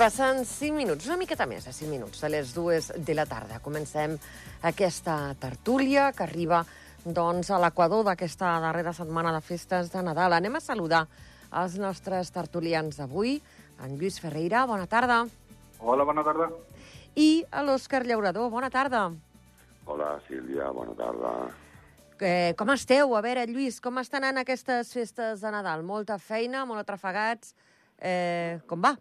Passen 5 minuts, una miqueta més de 5 minuts, a les dues de la tarda. Comencem aquesta tertúlia que arriba doncs, a l'equador d'aquesta darrera setmana de festes de Nadal. Anem a saludar els nostres tertulians d'avui. En Lluís Ferreira, bona tarda. Hola, bona tarda. I a l'Òscar Llaurador, bona tarda. Hola, Sílvia, bona tarda. Eh, com esteu? A veure, Lluís, com estan anant aquestes festes de Nadal? Molta feina, molt atrafegats. Eh, com va?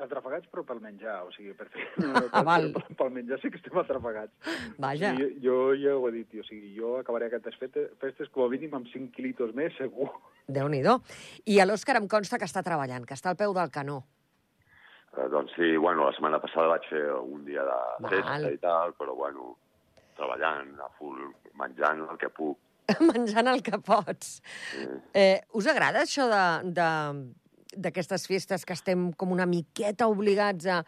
Atrafegats, però pel menjar, o sigui, per fer... Ah, val. pel, pel menjar sí que estem atrafegats. Vaja. O sigui, jo, jo ja ho he dit, o sigui, jo acabaré aquestes festes, festes com a mínim amb 5 quilitos més, segur. déu nhi I a l'Òscar em consta que està treballant, que està al peu del canó. Eh, doncs sí, bueno, la setmana passada vaig fer un dia de Val. festa i tal, però bueno, treballant, a full, menjant el que puc. menjant el que pots. Eh, us agrada això de, de, d'aquestes festes que estem com una miqueta obligats a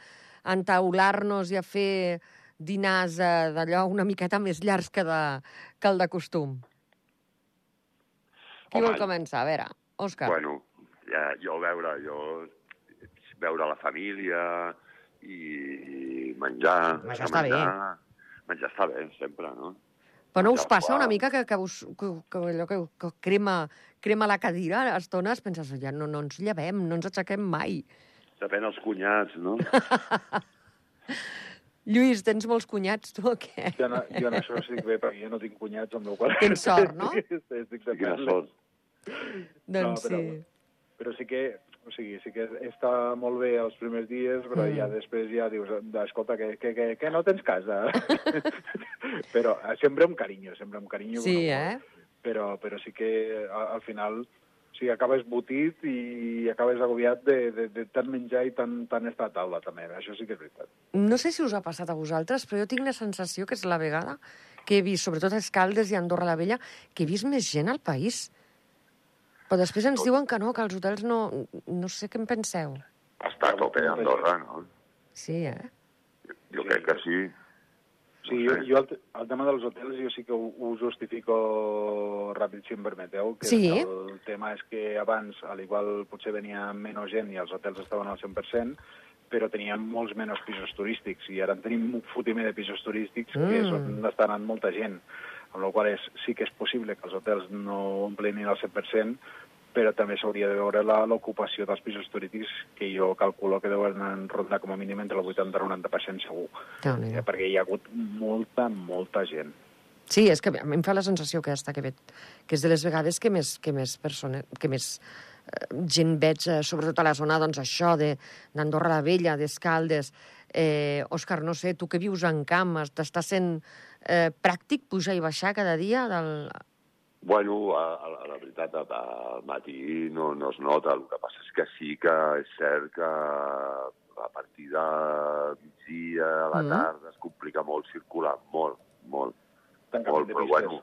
entaular-nos i a fer dinars eh, d'allò una miqueta més llargs que, de, que el de costum? Qui Home, vol començar? A veure, Òscar. Bueno, ja, jo veure, jo veure la família i, i menjar... Menjar està bé. menjar, Menjar està bé, sempre, no? Però no us passa una mica que, que, us, que, que allò que, que crema, crema la cadira a estones? Penses, ja no, no ens llevem, no ens aixequem mai. Depèn dels cunyats, no? Lluís, tens molts cunyats, tu, o què? Jo, no, jo en això estic bé, perquè jo no tinc cunyats, amb el qual... Tens sort, no? estic, estic de perles. sort. Doncs però, sí. Però sí que, o sigui, sí que està molt bé els primers dies, però Mm. ja després ja dius, escolta, que, que, que, que no tens casa. però eh, sempre amb carinyo, sempre amb carinyo. Sí, eh? Però, però sí que a- al final o sigui, acabes botit i acabes agobiat de, de, de tant menjar i tant, tant estar a taula, també. Això sí que és veritat. No sé si us ha passat a vosaltres, però jo tinc la sensació que és la vegada que he vist, sobretot a Escaldes i Andorra la Vella, que he vist més gent al país. Però després ens diuen que no, que els hotels no... No sé què en penseu. Està a tope a Andorra, no? Sí, eh? Jo crec que sí. Sí, No jo, sé. jo el, el tema dels hotels jo sí que ho, ho justifico ràpid, si em permeteu. Que Sí. El tema és que abans, al igual potser venia menys gent i els hotels estaven al 100%, però teníem molts menys pisos turístics i ara en tenim un fotimer de pisos turístics que Mm. és on està anant molta gent. Amb la qual és, sí que és possible que els hotels no omplenin al 100%, però també s'hauria de veure la- l'ocupació dels pisos turístics, que jo calculo que deuen rondar com a mínim entre el 80 i el 90% segur. Eh, perquè hi ha hagut molta, molta gent. Sí, és que a mi em fa la sensació que està que, ve, que és de les vegades que més, que més, persona, que més eh, gent veig, eh, sobretot a la zona, doncs això, de- d'Andorra la Vella, d'Escaldes. Eh, Òscar, no sé, tu que vius en camp, t'està sent eh, pràctic pujar i baixar cada dia del... Bueno, a, a, a la veritat, a- a- al matí no, no es nota. El que passa és que sí que és cert que a partir de migdia, a la Mm. tarda, es complica molt circular, molt, molt, Tancament molt, de però bueno,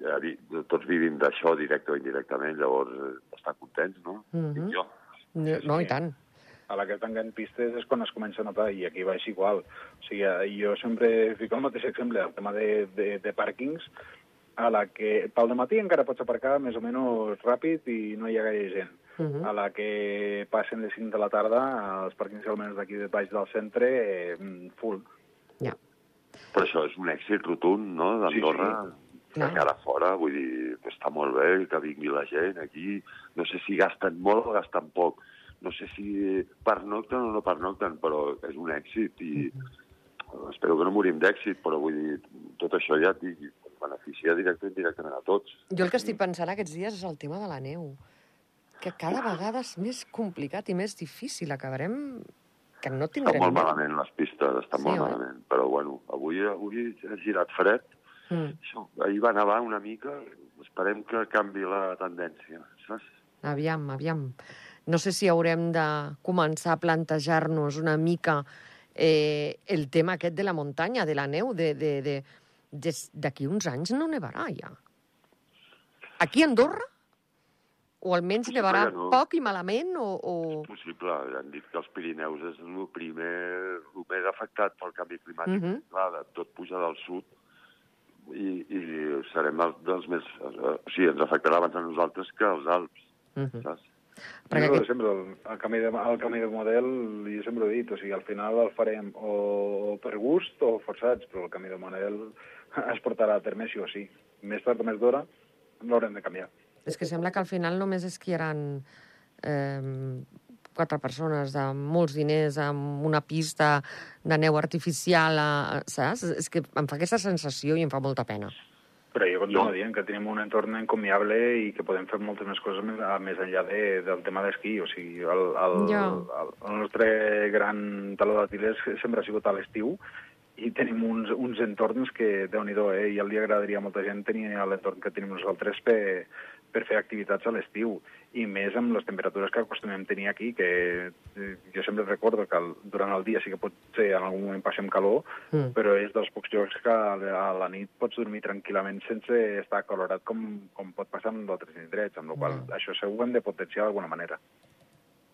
ja, vi- tots vivim d'això directe o indirectament, llavors eh, estan contents, no? Mhm. Dic jo. No, sí. no i tant. A la que tanquen pistes és quan es comença a notar, i aquí baix igual. O sigui, eh, jo sempre fico el mateix exemple, el tema de, de, de pàrquings, a la que pel matí encara pots aparcar més o menys ràpid i no hi ha gaire gent. Mhm. A la que passen les 5 de la tarda, els pàrquings almenys d'aquí de baix del centre, eh, full. Ja. Però això és un èxit rotund, no?, d'Andorra. Sí, De Clar. cara a fora, vull dir, està molt bé que vingui la gent aquí. No sé si gasten molt o gasten poc. No sé si pernocten o no pernocten, però és un èxit i espero que no morim d'èxit, però vull dir, tot això ja et dic, beneficia directe i indirectament a tots. Jo el que estic pensant aquests dies és el tema de la neu, que cada vegada és més complicat i més difícil. Acabarem que no Estan tindrem... molt neu. malament les pistes, estan Sí, molt oi? malament. Però bueno, avui, avui ha girat fred. Mm. Això, ahir va nevar una mica, esperem que canvi la tendència, saps? Aviam, aviam. No sé si haurem de començar a plantejar-nos una mica eh, el tema aquest de la muntanya, de la neu, de, de, de, d'aquí uns anys no nevarà ja. Aquí a Andorra? O almenys Sí, nevarà ja no. poc i malament? O, o... És possible, han dit que els Pirineus és el primer, el més afectat pel canvi climàtic. Mhm. Clar, de tot puja del sud i, i serem els, dels més... O sigui, ens afectarà abans a nosaltres que als Alps, Mhm. saps? Perquè jo aquest... sempre el, el, canvi de, el canvi de model, jo sempre ho he dit, o sigui, al final el farem o per gust o forçats, però el canvi de model es portarà a terme sí o sí. Més tard o més d'hora l'haurem de canviar. És que sembla que al final només esquiaran eh, quatre persones de molts diners amb una pista de neu artificial, a, saps? És que em fa aquesta sensació i em fa molta pena. Però jo continuo No. dient que tenim un entorn encomiable i que podem fer moltes més coses més, a- més enllà de, del tema d'esquí. O sigui, el, el, Ja. el, el nostre gran taló d'Aquiles sempre ha sigut a l'estiu i tenim uns, uns entorns que, déu nhi eh? I el dia agradaria a molta gent tenir l'entorn que tenim nosaltres per, per fer activitats a l'estiu. I més amb les temperatures que acostumem tenir aquí, que eh, jo sempre recordo que el, durant el dia sí que pot ser en algun moment passem calor, Mm. però és dels pocs llocs que a la a nit pots dormir tranquil·lament sense estar acalorat com, com pot passar en d'altres indrets, amb la qual Mm. això segur ho hem de potenciar d'alguna manera.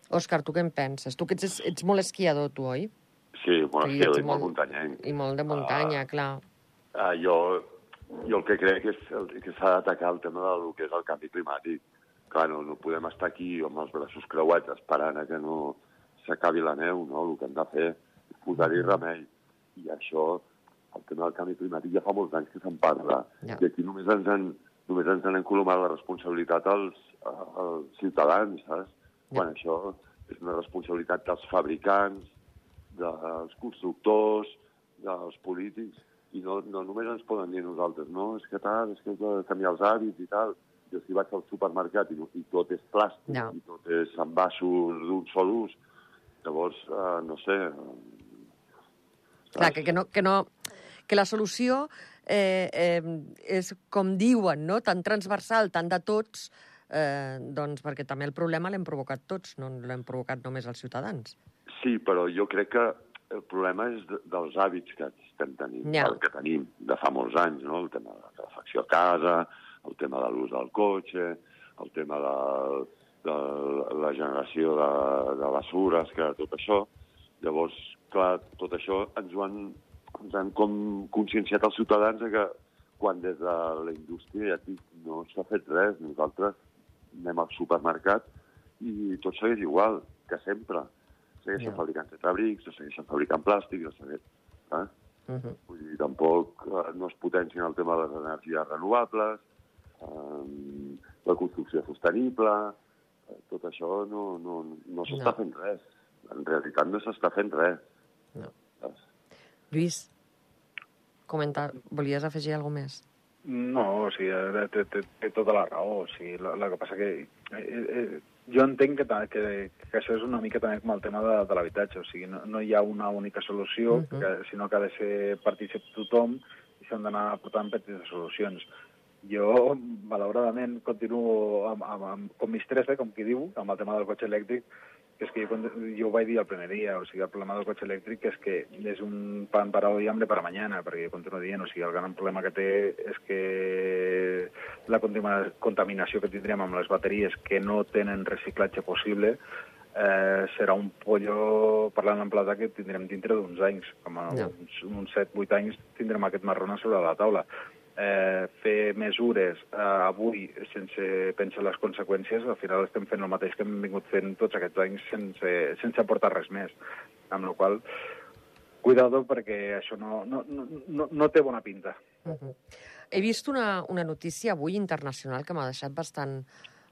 Òscar, tu què en penses? Tu que ets, ets molt esquiador, tu, oi? Sí, sí, ets sí, molt molt- muntanyenc. I molt de muntanya, Ah. clar. Uh, jo, jo el que crec és el, que s'ha d'atacar el tema del que és el canvi climàtic. Clar, no, no podem estar aquí amb els braços creuats esperant a que no s'acabi la neu, no? El que hem de fer és posar-hi remei. I això, el tema del canvi climàtic ja fa molts anys que se'n parla. Ja. I aquí només ens han, només ens han encolomat la responsabilitat als, als ciutadans, saps? Ja. Quan això és una responsabilitat dels fabricants, dels constructors, dels polítics, i no, no només ens poden dir nosaltres, no, és que tal, és que hem de canviar els hàbits i tal. Jo si vaig al supermercat i, no- i tot és plàstic, Ja. i tot és envasos d'un sol ús, llavors, eh, no sé... Clar, que, que, no, que, no, que la solució eh, eh, és, com diuen, no? tan transversal, tant de tots, eh, doncs perquè també el problema l'hem provocat tots, no l'hem provocat només els ciutadans. Sí, però jo crec que el problema és de, dels hàbits que estem tenint, Ja. el que tenim de fa molts anys, no? el tema de la calefacció a casa, el tema de l'ús del cotxe, el tema de, de la generació de, de bessures, que tot això. Llavors, clar, tot això ens ho han, ens han com conscienciat els ciutadans que quan des de la indústria ja dic, no s'ha fet res, nosaltres anem al supermercat i tot segueix igual que sempre. Segueixen Ja. fabricant tetrabrics, se segueixen fabricant plàstic, se segueix... Eh? Uh -huh. Vull dir, tampoc eh, no es potencien el tema de les energies renovables, eh, la construcció sostenible, eh, tot això no, no, no s'està No. fent res. En realitat no s'està fent res. No. Saps? Lluís, comenta, volies afegir alguna més? No, o sigui, eh, té, té, té tota la raó. O sigui, el, el que passa que... Eh, eh, jo entenc que, que, que això és una mica també com el tema de, de l'habitatge. O sigui, no, no hi ha una única solució, Mhm. que, sinó que ha de ser partícip tothom i s'han d'anar aportant petites solucions. Jo, malauradament, continuo amb, amb, amb, com m'estressa, com qui diu, amb el tema del cotxe elèctric, que és que jo, quan- jo ho vaig dir el primer dia, o sigui, el problema del cotxe elèctric és que és un pan para hoy, hambre para mañana, perquè jo continuo dient, o sigui, el gran problema que té és que la contaminació que tindrem amb les bateries que no tenen reciclatge possible eh, serà un pollo, parlant en plata, que tindrem dintre d'uns anys, com a Ja. uns, uns 7-8 anys tindrem aquest marrón a sobre la taula. Eh, fer mesures eh, avui sense pensar les conseqüències, al final estem fent el mateix que hem vingut fent tots aquests anys sense, sense aportar res més. Amb la qual cuidado perquè això no, no, no, no, té bona pinta. Uh -huh. He vist una, una notícia avui internacional que m'ha deixat bastant,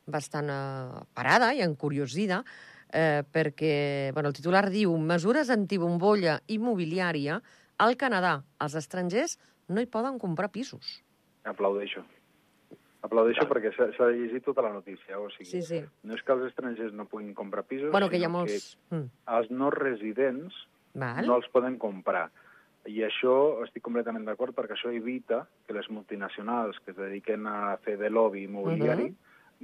bastant eh, parada i encuriosida, eh, perquè bueno, el titular diu mesures antibombolla immobiliària al Canadà. Els estrangers no hi poden comprar pisos. Aplaudeixo. Aplaudeixo perquè s'ha llegir tota la notícia. O sigui, Sí, sí. no és que els estrangers no puguin comprar pisos, Bueno, que hi ha molts... Mm. que els no residents Val? no els poden comprar. I això estic completament d'acord perquè això evita que les multinacionals que es dediquen a fer de lobby immobiliari Mhm.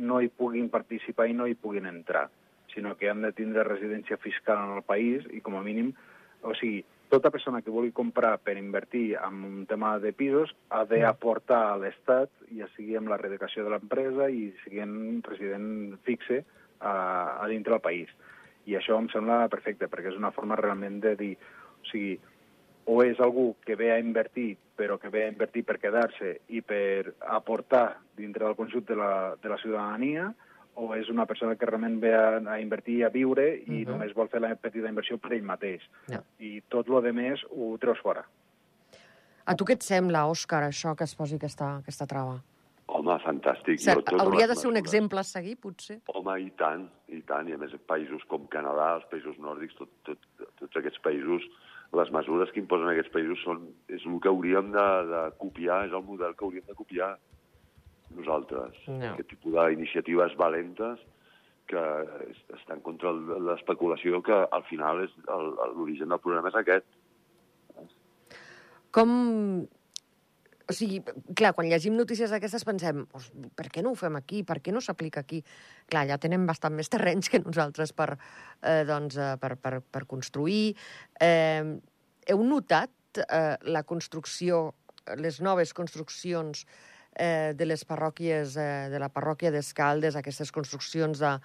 no hi puguin participar i no hi puguin entrar, sinó que han de tindre residència fiscal en el país i com a mínim, o sigui, tota persona que vulgui comprar per invertir en un tema de pisos ha d'aportar a l'Estat, ja sigui amb la redecació de l'empresa i siguent resident fixe a, a dintre del país. I això em sembla perfecte, perquè és una forma realment de dir, o sigui, o és algú que ve a invertir, però que ve a invertir per quedar-se i per aportar dintre del conjunt de la, de la ciutadania, o és una persona que realment ve a, a invertir, a viure, i uh Mhm. -huh. només vol fer la petita inversió per ell mateix. No. I tot lo de més ho treus fora. A tu què et sembla, Òscar, això que es posi aquesta, aquesta trava? Home, fantàstic. Cert, Jo, hauria de ser un exemple a seguir, potser? Home, i tant, i tant. I a més, països com Canadà, els països nòrdics, tot, tot, tots aquests països, les mesures que imposen aquests països són, és el que hauríem de, de copiar, és el model que hauríem de copiar nosaltres. No. Aquest tipus d'iniciatives valentes que es- estan contra l'especulació, que al final és l'origen del problema és aquest. Com... O sigui, clar, quan llegim notícies d'aquestes pensem per què no ho fem aquí? Per què no s'aplica aquí? Clar, ja tenen bastant més terrenys que nosaltres per, eh, doncs, eh, per, per, per construir. Eh, heu notat eh, la construcció, les noves construccions eh, de les parròquies, eh, de la parròquia d'Escaldes, aquestes construccions de,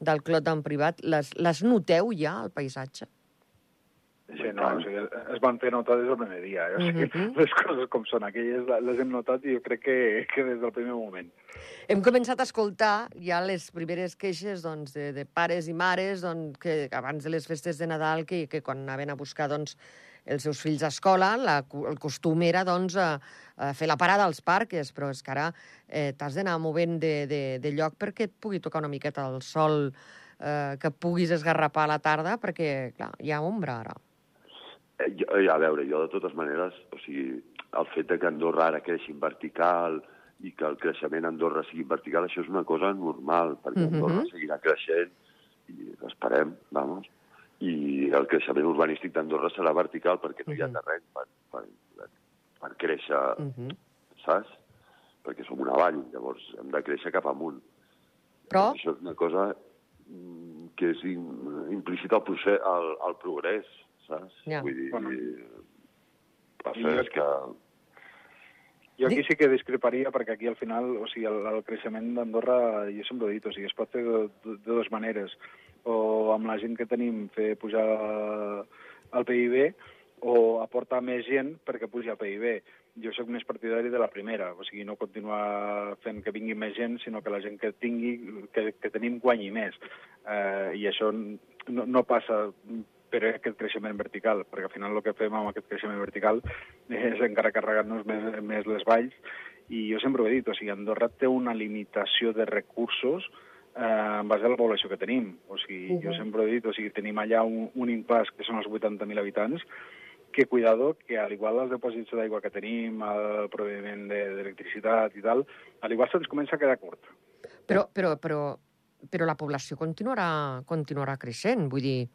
del Clot en privat, les, les noteu ja al paisatge? Sí, no, o sigui, es van fer notar des del primer dia. Eh? O sigui, Mhm. Les coses com són, aquelles les hem notat i jo crec que, que des del primer moment. Hem començat a escoltar ja les primeres queixes doncs, de, de pares i mares doncs, que abans de les festes de Nadal, que, que quan anaven a buscar doncs, els seus fills a escola, la, el costum era doncs, a, a fer la parada als parques, però és que ara eh, t'has d'anar movent de, de, de lloc perquè et pugui tocar una miqueta el sol, eh, que puguis esgarrapar a la tarda, perquè clar, hi ha ombra ara. Eh, jo, eh, a veure, jo de totes maneres, o sigui, el fet de que Andorra ara creixi en vertical i que el creixement a Andorra sigui vertical, això és una cosa normal, perquè Mhm. Andorra seguirà creixent, i esperem, vamos, i el creixement urbanístic d'Andorra serà vertical perquè no hi ha terreny per, per, per créixer, Uh -huh. saps? Perquè som una vall, llavors hem de créixer cap amunt. Però, Això és una cosa mm, que és in, implícita al, procés, al, al progrés, saps? Ja. Vull dir, Bueno. passa Jo- és que... Jo aquí sí que discreparia perquè aquí al final, o sigui, el, el creixement d'Andorra, jo sempre ho he dit, o sigui, es pot fer de, de, de dues maneres. O amb la gent que tenim fer pujar el PIB o aportar més gent perquè pugi el PIB. Jo sóc més partidari de la primera, o sigui, no continuar fent que vingui més gent, sinó que la gent que tingui, que, que tenim guanyi més. Eh, I això no, no passa per aquest creixement vertical, perquè al final el que fem amb aquest creixement vertical és encara carregar-nos més, més les valls, i jo sempre ho he dit, o sigui, Andorra té una limitació de recursos eh, en base a la població que tenim. O sigui, uh -huh. jo sempre he dit, o sigui, tenim allà un, un impàs que són els 80.000 habitants, que cuidado, que al igual els depòsits d'aigua que tenim, el proveïment de- d'electricitat i tal, al igual se'ns comença a quedar curt. però, però, però, però la població continuarà, continuarà creixent. Vull dir,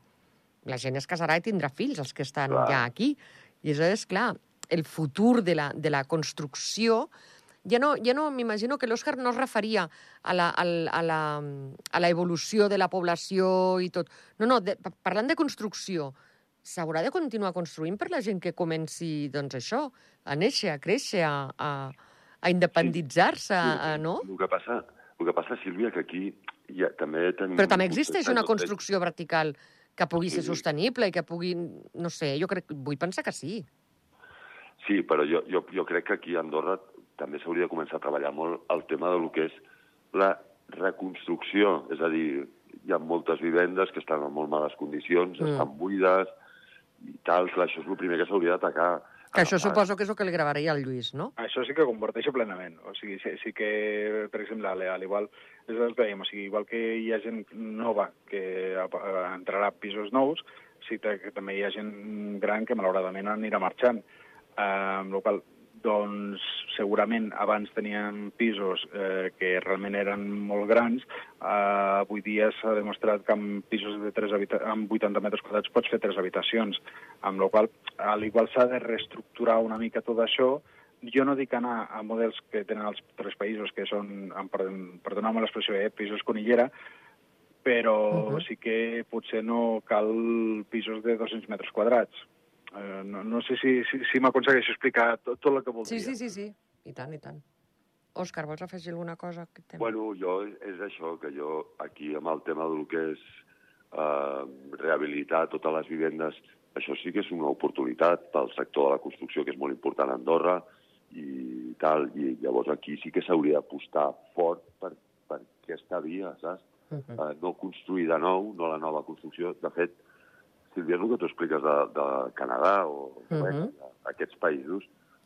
la gent es casarà i tindrà fills, els que estan Clar. ja aquí. I això és, clar, el futur de la, de la construcció... Ja no, ja no m'imagino que l'Òscar no es referia a la, a, la, a, la, a la evolució de la població i tot. No, no, de, pa- parlant de construcció, s'haurà de continuar construint per la gent que comenci, doncs això, a néixer, a créixer, a, a, a independitzar-se, a, no? El que passa, el que passa Sílvia, que aquí ja, també tenim... Però també existeix una construcció vertical que pugui ser Sí. sostenible i que pugui, no sé, jo crec, vull pensar que sí. Sí, però jo, jo, jo crec que aquí a Andorra també s'hauria de començar a treballar molt el tema de lo que és la reconstrucció. És a dir, hi ha moltes vivendes que estan en molt males condicions, Mm. estan buides i tal. Clar, això és el primer que s'hauria d'atacar. Que això suposo que és el que li gravaria al Lluís, no? Això sí que comparteixo plenament. O sigui, sí, sí que, per exemple, a l'Eal, igual, és el que dèiem, o sigui, igual que hi ha gent nova que entrarà a pisos nous, sí que, que també hi ha gent gran que malauradament anirà marxant. Eh, amb la qual doncs segurament abans tenien pisos eh, que realment eren molt grans, eh, avui dia s'ha demostrat que amb pisos de 3 habita amb 80 metres quadrats pots fer tres habitacions, amb la qual a l'igual s'ha de reestructurar una mica tot això, jo no dic anar a models que tenen els tres països, que són, perdoneu-me l'expressió, eh, pisos conillera, però uh. -huh. sí que potser no cal pisos de 200 metres quadrats. Eh, no, no sé si, si, si m'aconsegueixo explicar tot, tot el que voldria. Sí, sí, sí, sí. I tant, i tant. Òscar, vols afegir alguna cosa? aquest tema? Bueno, jo és això, que jo aquí amb el tema del que és eh, rehabilitar totes les vivendes, això sí que és una oportunitat pel sector de la construcció, que és molt important a Andorra, i tal, i llavors aquí sí que s'hauria d'apostar fort per, per aquest aquesta via, saps? Uh -huh. Uh, no construir de nou, no la nova construcció. De fet, Sílvia, el que tu expliques de, de Canadà o uh Mhm. -huh. aquests països,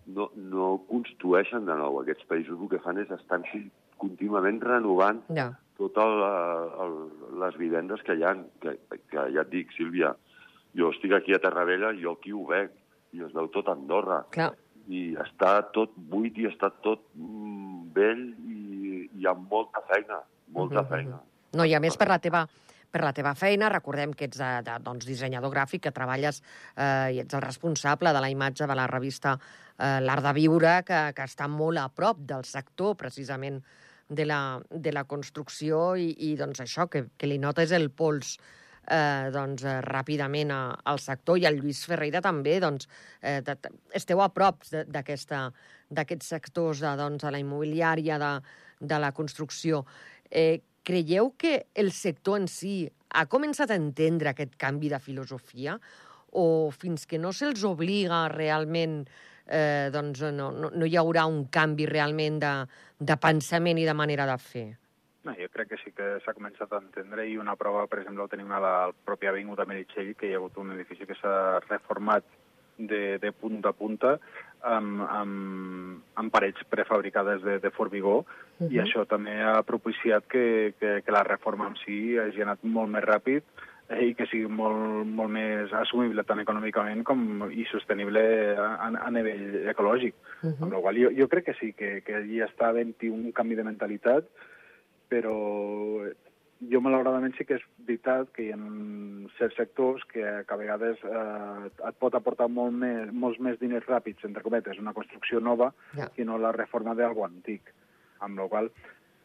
no, no construeixen de nou. Aquests països el que fan és estan contínuament renovant Ja. totes les vivendes que hi ha, que, que ja et dic, Sílvia, jo estic aquí a Terravella, jo aquí ho veig, i es veu tot Andorra, Clar. i està tot buit i està tot mm, vell i hi ha molta feina, molta Mhm, feina. No, i a més per la teva, per la teva feina, recordem que ets de, de, doncs, dissenyador gràfic, que treballes eh, i ets el responsable de la imatge de la revista eh, L'Art de Viure, que, que està molt a prop del sector, precisament, de la, de la construcció. I, i doncs, això, que, que li notes el pols eh, doncs, eh, ràpidament a, al sector. I el Lluís Ferreira també, doncs, eh, de, esteu a prop d'aquests sectors de, doncs, de la immobiliària, de, de la construcció. Eh, creieu que el sector en si ha començat a entendre aquest canvi de filosofia o fins que no se'ls obliga realment eh, doncs no, no, no hi haurà un canvi realment de, de pensament i de manera de fer? No, jo crec que sí que s'ha començat a entendre i una prova, per exemple, el tenim a la pròpia Avinguda Meritxell, que hi ha hagut un edifici que s'ha reformat de, de punta a punta amb, amb, amb parets prefabricades de, de formigó uh -huh. i això també ha propiciat que, que, que la reforma en si hagi anat molt més ràpid eh, i que sigui molt, molt més assumible tant econòmicament com i sostenible a, a, nivell ecològic. Uh -huh. Amb la qual jo, jo crec que sí, que, que allí està havent-hi un canvi de mentalitat, però jo malauradament sí que és veritat que hi ha certs sectors que, que a vegades eh, et pot aportar molt més, molts més diners ràpids, entre cometes, una construcció nova, Ja. que no la reforma d'algú antic. Amb la qual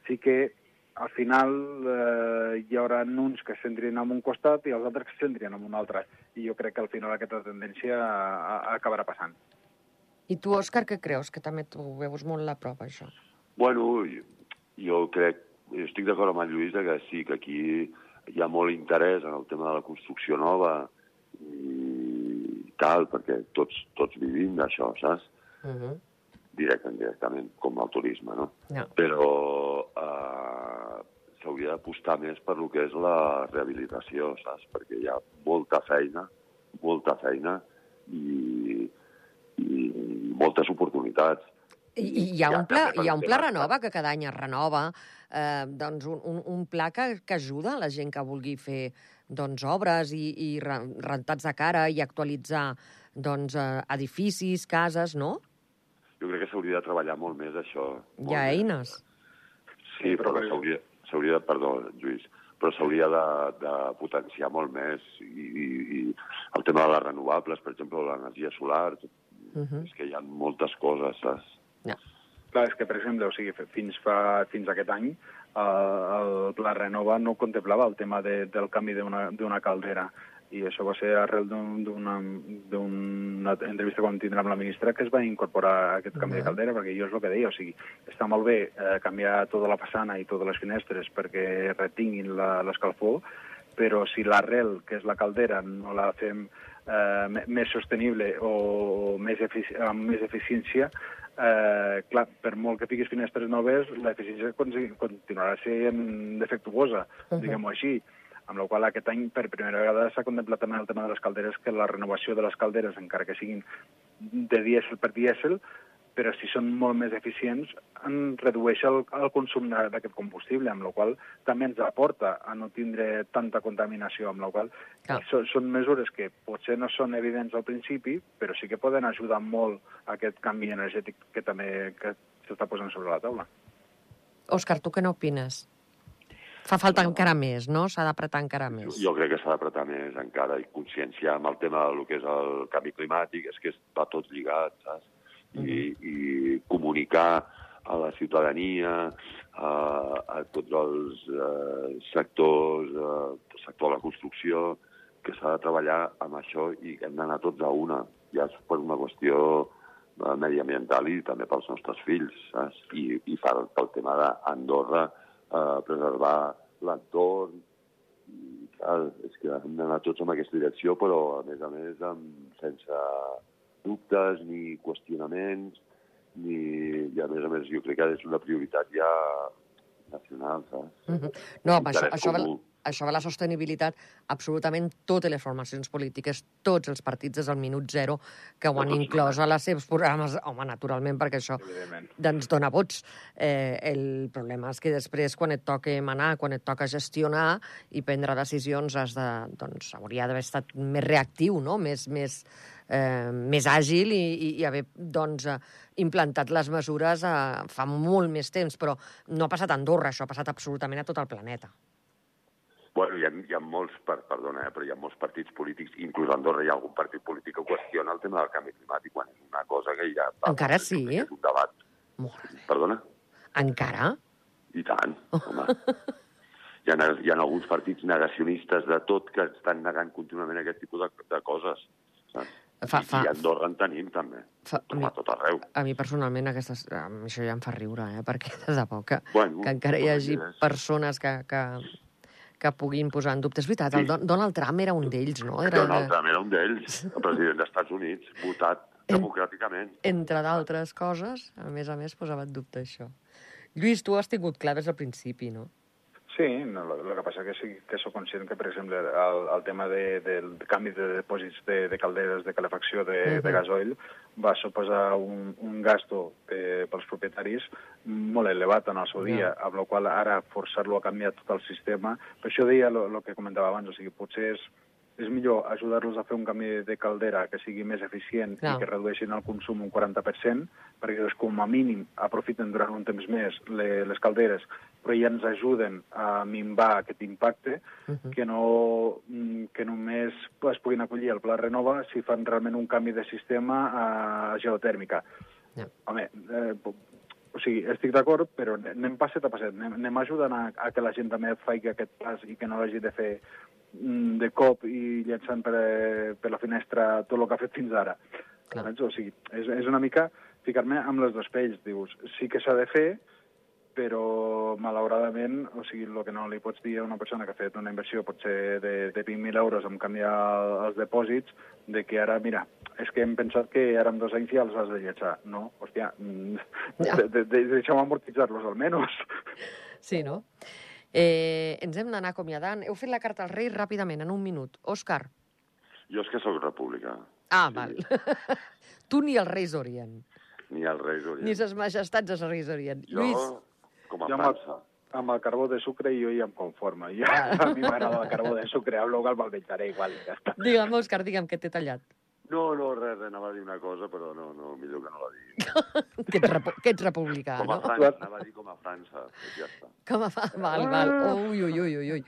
sí que al final eh, hi haurà uns que es centrin en un costat i els altres que es centrin en un altre. I jo crec que al final aquesta tendència a, a, acabarà passant. I tu, Òscar, què creus? Que també tu veus molt la prova, això. Bueno, jo, crec, estic d'acord amb el Lluís que sí, que aquí hi ha molt interès en el tema de la construcció nova i tal, perquè tots, tots vivim d'això, saps? Uh -huh. Directe, indirectament, com el turisme, no? Ja. Però eh, s'hauria d'apostar més per lo que és la rehabilitació, saps? Perquè hi ha molta feina, molta feina i, i moltes oportunitats. I, i hi ha, un pla, hi ha un pla renova que cada any es renova, eh, doncs un, un, un pla que, que ajuda a la gent que vulgui fer doncs, obres i, i re- rentats de cara i actualitzar doncs, eh, edificis, cases, no? Jo crec que s'hauria de treballar molt més això. Hi molt ha més. eines. Sí, Sí, però s'hauria de, perdó, Lluís, però s'hauria de, de potenciar molt més. I, i, I el tema de les renovables, per exemple, l'energia solar, Uh -huh. és que hi ha moltes coses, saps? Clar, és que, per exemple, o sigui, fins, fa, fins aquest any eh, el Pla Renova no contemplava el tema de, del canvi d'una caldera. I això va ser arrel d'un- d'una d'una entrevista que vam tindre amb la ministra que es va incorporar aquest canvi de caldera, perquè jo és el que deia, o sigui, està molt bé eh, canviar tota la façana i totes les finestres perquè retinguin l'escalfor, però si l'arrel, que és la caldera, no la fem eh, més sostenible o més, efici amb més eficiència, eh, clar, per molt que fiquis finestres noves, l'eficiència con- continuarà sent defectuosa, uh. -huh. diguem-ho així. Amb la qual aquest any, per primera vegada, s'ha contemplat també el tema de les calderes, que la renovació de les calderes, encara que siguin de dièsel per dièsel, però si són molt més eficients, en redueix el, el consum d'aquest combustible, amb la qual també ens aporta a no tindre tanta contaminació, amb la qual Clar. són, són mesures que potser no són evidents al principi, però sí que poden ajudar molt a aquest canvi energètic que també que s'està posant sobre la taula. Òscar, tu què n'opines? Fa falta encara més, no? S'ha d'apretar encara Jo, més. jo crec que s'ha d'apretar més encara i conscienciar amb el tema del que és el canvi climàtic, és que va tot lligat, saps? I, i comunicar a la ciutadania, a, a tots els eh, sectors, eh, sector de la construcció, que s'ha de treballar amb això i que hem d'anar tots a una. Ja és per una qüestió eh, mediambiental i també pels nostres fills, saps? I, i per, pel tema d'Andorra, eh, preservar l'entorn, i clar, és que hem d'anar tots en aquesta direcció, però a més a més amb, sense dubtes ni qüestionaments, ni, i a més a més jo crec que és una prioritat ja nacional, saps? Mm -hmm. No, això, això, de, comú. això de la sostenibilitat, absolutament totes les formacions polítiques, tots els partits des del minut zero que ho han inclòs a les seus programes, home, naturalment, perquè això Evidentment. doncs dona vots. Eh, el problema és que després, quan et toca manar, quan et toca gestionar i prendre decisions, has de, doncs, hauria d'haver estat més reactiu, no? més, més, eh, més àgil i, i, i haver doncs, eh, implantat les mesures eh, fa molt més temps, però no ha passat a Andorra, això ha passat absolutament a tot el planeta. Bueno, hi ha, hi ha molts, per, perdona, eh, però hi ha molts partits polítics, inclús a Andorra hi ha algun partit polític que qüestiona el tema del canvi climàtic, quan és una cosa que ja... Encara sí? És un debat. Molt bé. Perdona? Encara? I tant, home. Hi ha, hi ha alguns partits negacionistes de tot que estan negant contínuament aquest tipus de, de coses. Saps? Fa- I, fa- I a Andorra en tenim, també. Fa- Com a tot arreu. A mi personalment aquestes, a mi això ja em fa riure, eh? perquè de debò que, Bueno, que encara hi hagi digues. persones que, que, que puguin posar en dubte. És veritat, el Sí. Don- Donald Trump era un d'ells, no? Era, Donald Trump era un d'ells, el president dels Estats Units, votat democràticament. entre d'altres coses, a més a més, posava en dubte això. Lluís, tu has tingut clar des del principi, no? Sí, no, lo, lo que passa que sí que sóc conscient que, per exemple, el, el tema de, del canvi de depòsits de, de calderes de calefacció de, uh -huh. de gasoil va suposar un, un gasto eh, pels propietaris molt elevat en el seu dia, Ja. amb la qual ara forçar-lo a canviar tot el sistema... Per això deia el que comentava abans, o sigui, potser és, és millor ajudar-los a fer un canvi de caldera que sigui més eficient Clar. i que redueixin el consum un 40%, perquè doncs, com a mínim aprofiten durant un temps més le, les calderes, però ja ens ajuden a minvar aquest impacte, Uh -huh. que, no, mm, que només es puguin acollir al Pla Renova si fan realment un canvi de sistema a geotèrmica. Ja. Home, eh, o sigui, estic d'acord, però anem passet a passet. Anem, anem ajudant a, a que la gent també faci aquest pas i que no l'hagi de fer de cop i llançant per, eh, per la finestra tot el que ha fet fins ara. Clar. O sigui, és, és una mica ficar-me amb les dos pells. Dius, sí que s'ha de fer, però malauradament, o sigui, el que no li pots dir a una persona que ha fet una inversió potser de, de 20.000 euros en canviar els depòsits, de que ara, mira, és que hem pensat que ara en dos anys ja els has de lletjar. No, hòstia, mm, Ja. de, de, de, deixeu amortitzar-los almenys. Sí, no? Eh, ens hem d'anar acomiadant. Heu fet la carta als Reis ràpidament, en un minut. Òscar. Jo és que sóc republicà. Ah, Sí. val. tu ni els Reis d'Orient, Ni el Reis Orient. ni ses majestats dels Reis d'Orient. Jo, Lluís, com a Jo amb el, França. amb el carbó de sucre jo ja em conformo. Ja, a mi m'agrada el carbó de sucre, amb el me'l menjaré igual. Ja està. digue'm, Òscar, digue'm que t'he tallat. No, no, res, res, anava a dir una cosa, però no, no, millor que no la digui. Que ets, repu que ets republicà, Com a no? França, anava a dir com a França, ja està. Com a fa... Val, val. Ui, ui, ui, ui, ui.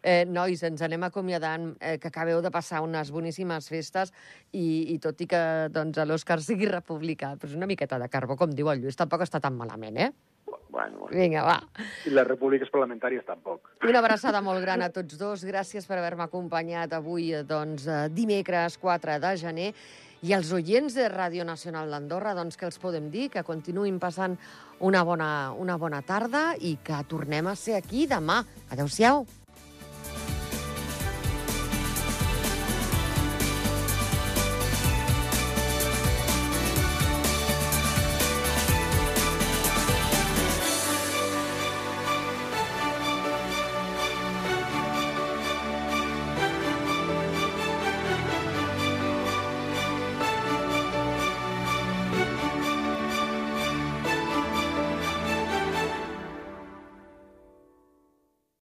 Eh, nois, ens anem acomiadant, eh, que acabeu de passar unes boníssimes festes i, i tot i que doncs, l'Òscar sigui republicà, però una miqueta de carbó, com diu el Lluís, tampoc està tan malament, eh? Bueno, bueno. Vinga, va. I les repúbliques parlamentàries tampoc. Una abraçada molt gran a tots dos. Gràcies per haver-me acompanyat avui, doncs, eh, dimecres 4 de gener. I als oients de Ràdio Nacional d'Andorra, doncs, que els podem dir? Que continuïn passant una bona, una bona tarda i que tornem a ser aquí demà. Adéu-siau.